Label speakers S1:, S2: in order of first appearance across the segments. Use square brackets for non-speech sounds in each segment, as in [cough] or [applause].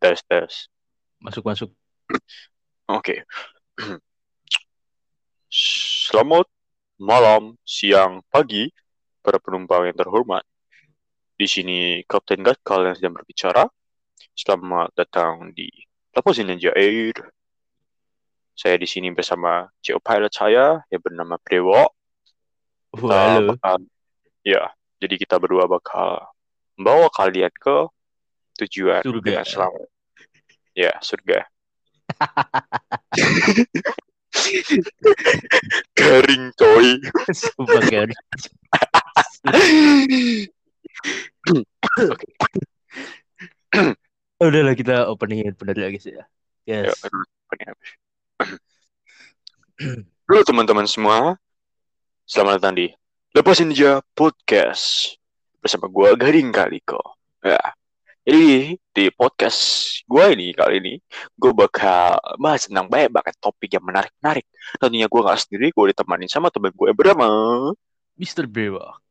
S1: tes tes.
S2: Masuk masuk.
S1: Oke. Selamat malam, siang, pagi, para penumpang yang terhormat. Di sini Kapten Gatkal yang sedang berbicara. Selamat datang di Lepasin Ninja Air. Saya di sini bersama CO pilot saya yang bernama Prewo.
S2: Halo.
S1: bakal- ya, jadi kita berdua bakal membawa kalian ke tujuan
S2: Surga.
S1: dengan selamat. Ya, surga. [laughs] Garing coy.
S2: Sumpah kan.
S1: Oke. [coughs]
S2: Udah lah kita opening bener lagi sih ya.
S1: Ya,
S2: Yes. [coughs]
S1: habis. Halo teman-teman semua. Selamat datang di Lepas Ninja Podcast bersama gua Garing Kaliko. Ya. Jadi di podcast gua ini kali ini gue bakal bahas tentang banyak banget topik yang menarik-menarik. Tentunya gua nggak sendiri, gue ditemani sama teman gue bernama
S2: Mr. Bewok.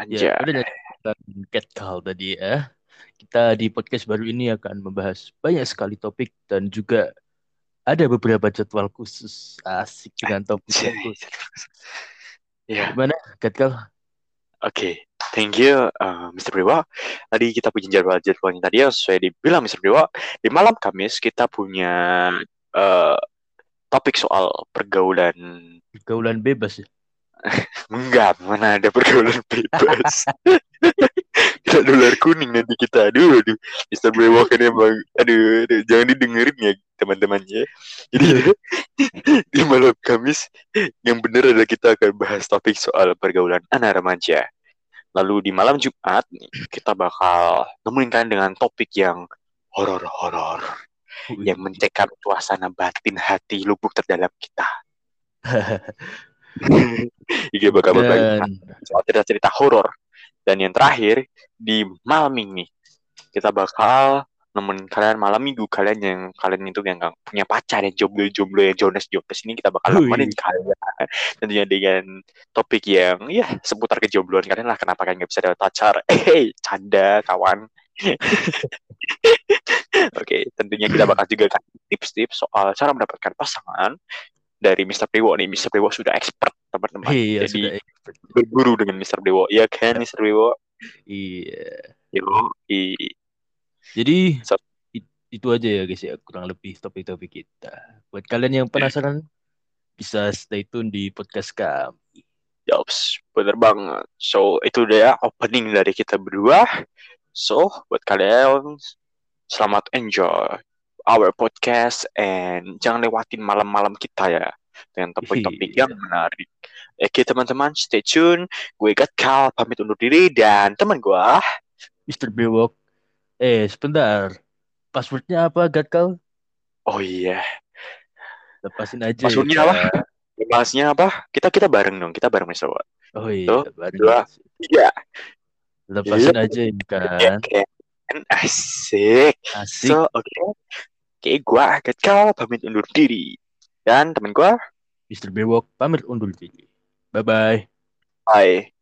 S1: Anjay.
S2: Ya, udah dari Call tadi ya. Kita di podcast baru ini akan membahas banyak sekali topik dan juga ada beberapa jadwal khusus asik dengan topik yang khusus.
S1: Ya,
S2: Gimana, Cat
S1: Oke, thank you, uh, Mr. Dewa. Tadi kita punya jadwal jadwalnya tadi ya, sesuai dibilang Mr. Dewa. Di malam Kamis kita punya uh, topik soal pergaulan.
S2: Pergaulan bebas ya. [laughs]
S1: Enggak, mana ada pergaulan bebas. [laughs] [laughs] Dolar kuning nanti kita. Aduh, aduh. Mr. Dewa kan emang, aduh, aduh, jangan didengerin ya teman-teman ya. Jadi [laughs] di malam Kamis yang benar adalah kita akan bahas topik soal pergaulan anak remaja. Lalu di malam Jumat nih, kita bakal nemuin kalian dengan topik yang horor-horor yang mencekam suasana batin hati lubuk terdalam kita. [laughs] Iya bakal berbagi cerita-cerita horor. Dan yang terakhir di malam ini kita bakal nemenin kalian malam minggu kalian yang kalian itu yang nggak punya pacar yang jomblo-jomblo yang jones jones ini kita bakal nemenin kalian [laughs] tentunya dengan topik yang ya seputar kejombloan kalian lah kenapa kalian nggak bisa dapat pacar [laughs] eh canda kawan [laughs] oke tentunya kita bakal juga kasih tips-tips soal cara mendapatkan pasangan dari Mr. Dewo nih Mr. Dewo sudah expert teman-teman
S2: iya
S1: jadi
S2: sudah expert.
S1: berguru dengan Mr. Dewo ya kan Mr. Dewo
S2: Iya.
S1: Yo, i,
S2: Jadi
S1: So-
S2: it- itu aja ya guys ya kurang lebih topik-topik kita. Buat kalian yang penasaran bisa stay tune di podcast kami.
S1: Yops, bener banget. So, itu udah ya opening dari kita berdua. So, buat kalian, selamat enjoy our podcast and jangan lewatin malam-malam kita ya dengan topik-topik
S2: Iya.
S1: yang menarik. Oke teman-teman, stay tune. Gue Gatkal, pamit undur diri dan teman gue,
S2: Mr. Bewok. Eh, sebentar. Passwordnya apa, Gatkal?
S1: oh iya,
S2: Lepasin aja. ya,
S1: Passwordnya apa? bahasnya apa? Kita kita bareng dong, kita bareng Mr. Watt.
S2: Oh iya,
S1: Tuh,
S2: bareng.
S1: dua. Iya,
S2: Lepasin aja
S1: kan. asik.
S2: Asik.
S1: So, oke. Oke, gua Gatkal pamit undur diri. Dan temen gua,
S2: Mr. Bewok pamit undur diri. Bye-bye.
S1: bye.